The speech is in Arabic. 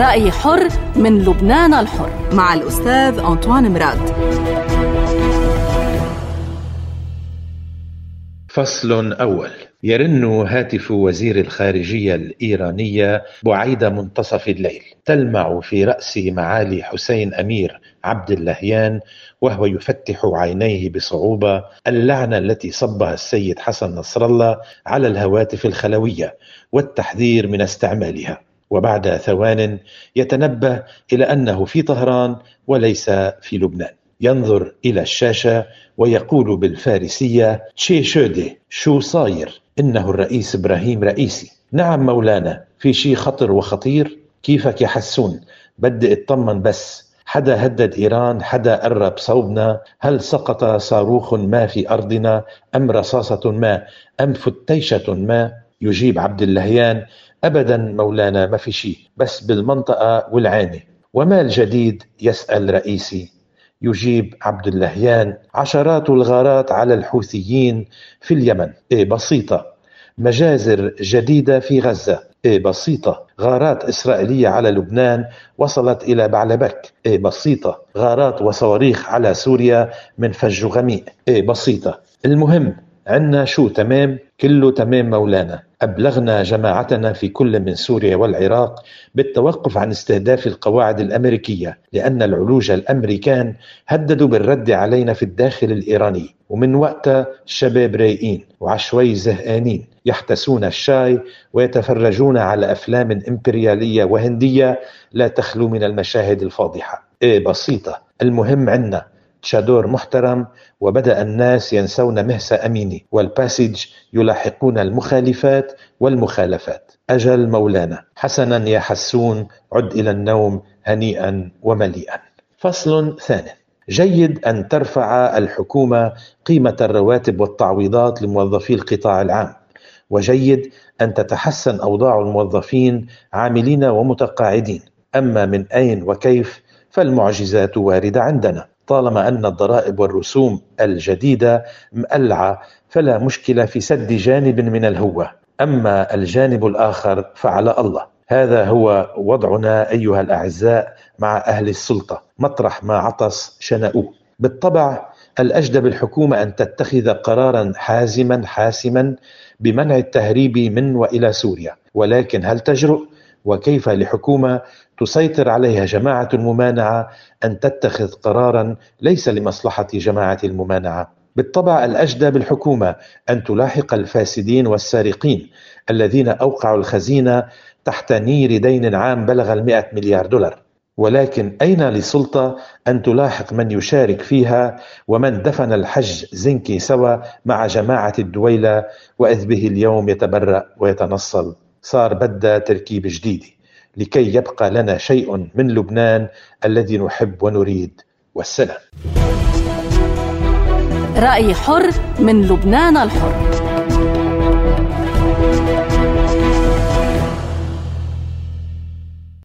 رأي حر من لبنان الحر. مع الأستاذ أنطوان مراد. فصل أول. يرن هاتف وزير الخارجية الإيرانية بعيد منتصف الليل. تلمع في رأس معالي حسين أمير عبد اللهيان وهو يفتح عينيه بصعوبة اللعنة التي صبها السيد حسن نصر الله على الهواتف الخلوية والتحذير من استعمالها. وبعد ثوان يتنبه إلى أنه في طهران وليس في لبنان. ينظر إلى الشاشة ويقول بالفارسية تشي شودي شو صاير إنه الرئيس إبراهيم رئيسي نعم مولانا في شي خطر وخطير؟ كيفك يا حسون؟ بدي اطمن بس. حدا هدد إيران حدا قرب صوبنا. هل سقط صاروخ ما في أرضنا؟ أم رصاصة ما؟ أم فتيشة ما؟ يجيب عبد اللهيان أبدا مولانا ما في شيء بس بالمنطقة والعانة وما الجديد؟ يسأل رئيسي. يجيب عبد اللهيان عشرات الغارات على الحوثيين في اليمن. إيه بسيطة. مجازر جديدة في غزة. إيه بسيطة. غارات إسرائيلية على لبنان وصلت إلى بعلبك. إيه بسيطة. غارات وصواريخ على سوريا من فج غميق. إيه بسيطة. المهم عنا شو تمام؟ كله تمام مولانا. أبلغنا جماعتنا في كل من سوريا والعراق بالتوقف عن استهداف القواعد الأمريكية لأن العلوج الأمريكان هددوا بالرد علينا في الداخل الإيراني. ومن وقتها الشباب رايقين وعشوي زهقانين يحتسون الشاي ويتفرجون على أفلام إمبريالية وهندية لا تخلو من المشاهد الفاضحة. إيه بسيطة المهم عنا تشادور محترم وبدأ الناس ينسون مهس أميني والباسج يلاحقون المخالفات والمخالفات. أجل مولانا حسنا يا حسون عد إلى النوم هنيئا ومليئا. فصل ثاني. جيد أن ترفع الحكومة قيمة الرواتب والتعويضات لموظفي القطاع العام. وجيد أن تتحسن أوضاع الموظفين عاملين ومتقاعدين. أما من أين وكيف فالمعجزات واردة عندنا. طالما أن الضرائب والرسوم الجديدة مقلعة فلا مشكلة في سد جانب من الهوة. أما الجانب الآخر فعلى الله. هذا هو وضعنا أيها الأعزاء مع أهل السلطة. مطرح ما عطس شنأوه. بالطبع الأجدى بالحكومة أن تتخذ قرارا حازما حاسما بمنع التهريب من وإلى سوريا. ولكن هل تجرؤ وكيف لحكومة تسيطر عليها جماعة الممانعة أن تتخذ قرارا ليس لمصلحة جماعة الممانعة. بالطبع الأجدى بالحكومة أن تلاحق الفاسدين والسارقين الذين أوقعوا الخزينة تحت نير دين عام بلغ المئة مليار دولار. ولكن أين للسلطة أن تلاحق من يشارك فيها ومن دفن الحج زنكي سوا مع جماعة الدويلة وإذ به اليوم يتبرأ ويتنصل؟ صار بدها تركيب جديد لكي يبقى لنا شيء من لبنان الذي نحب ونريد. والسلام. رأي حر من لبنان الحر.